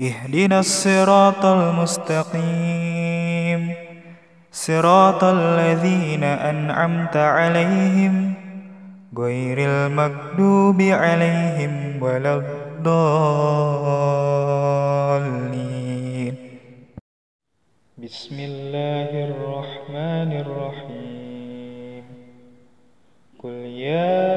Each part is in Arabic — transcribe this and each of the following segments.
اهدنا الصراط المستقيم. صراط الذين أنعمت عليهم غير المكذوب عليهم ولا الضالين. بسم الله الرحمن الرحيم. قل يا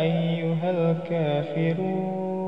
أيها الكافرون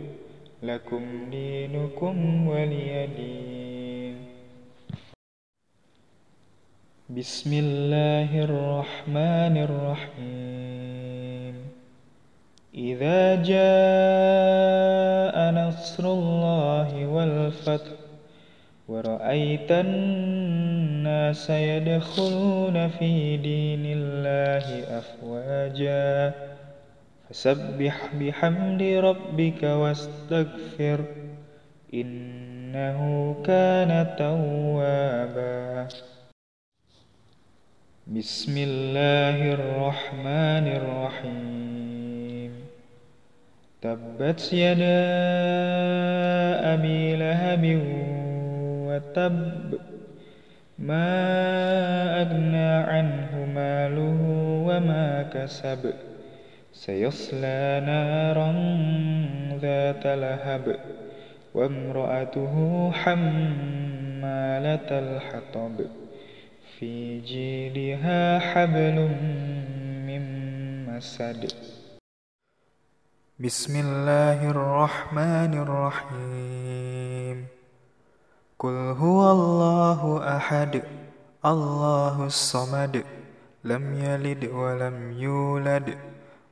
لكم دينكم ولي دين. بسم الله الرحمن الرحيم. إذا جاء نصر الله والفتح ورأيت الناس يدخلون في دين الله أفواجا فسبح بحمد ربك واستغفر إنه كان توابا. بسم الله الرحمن الرحيم. تبت يدا أبي لهب وتب ما أغنى عنه ماله وما كسب. سيصلى نارا ذات لهب وامرأته حمالة الحطب. في جيدها حبل من مسد. بسم الله الرحمن الرحيم. قل هو الله أحد الله الصمد لم يلد ولم يولد.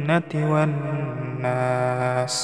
الجنة والناس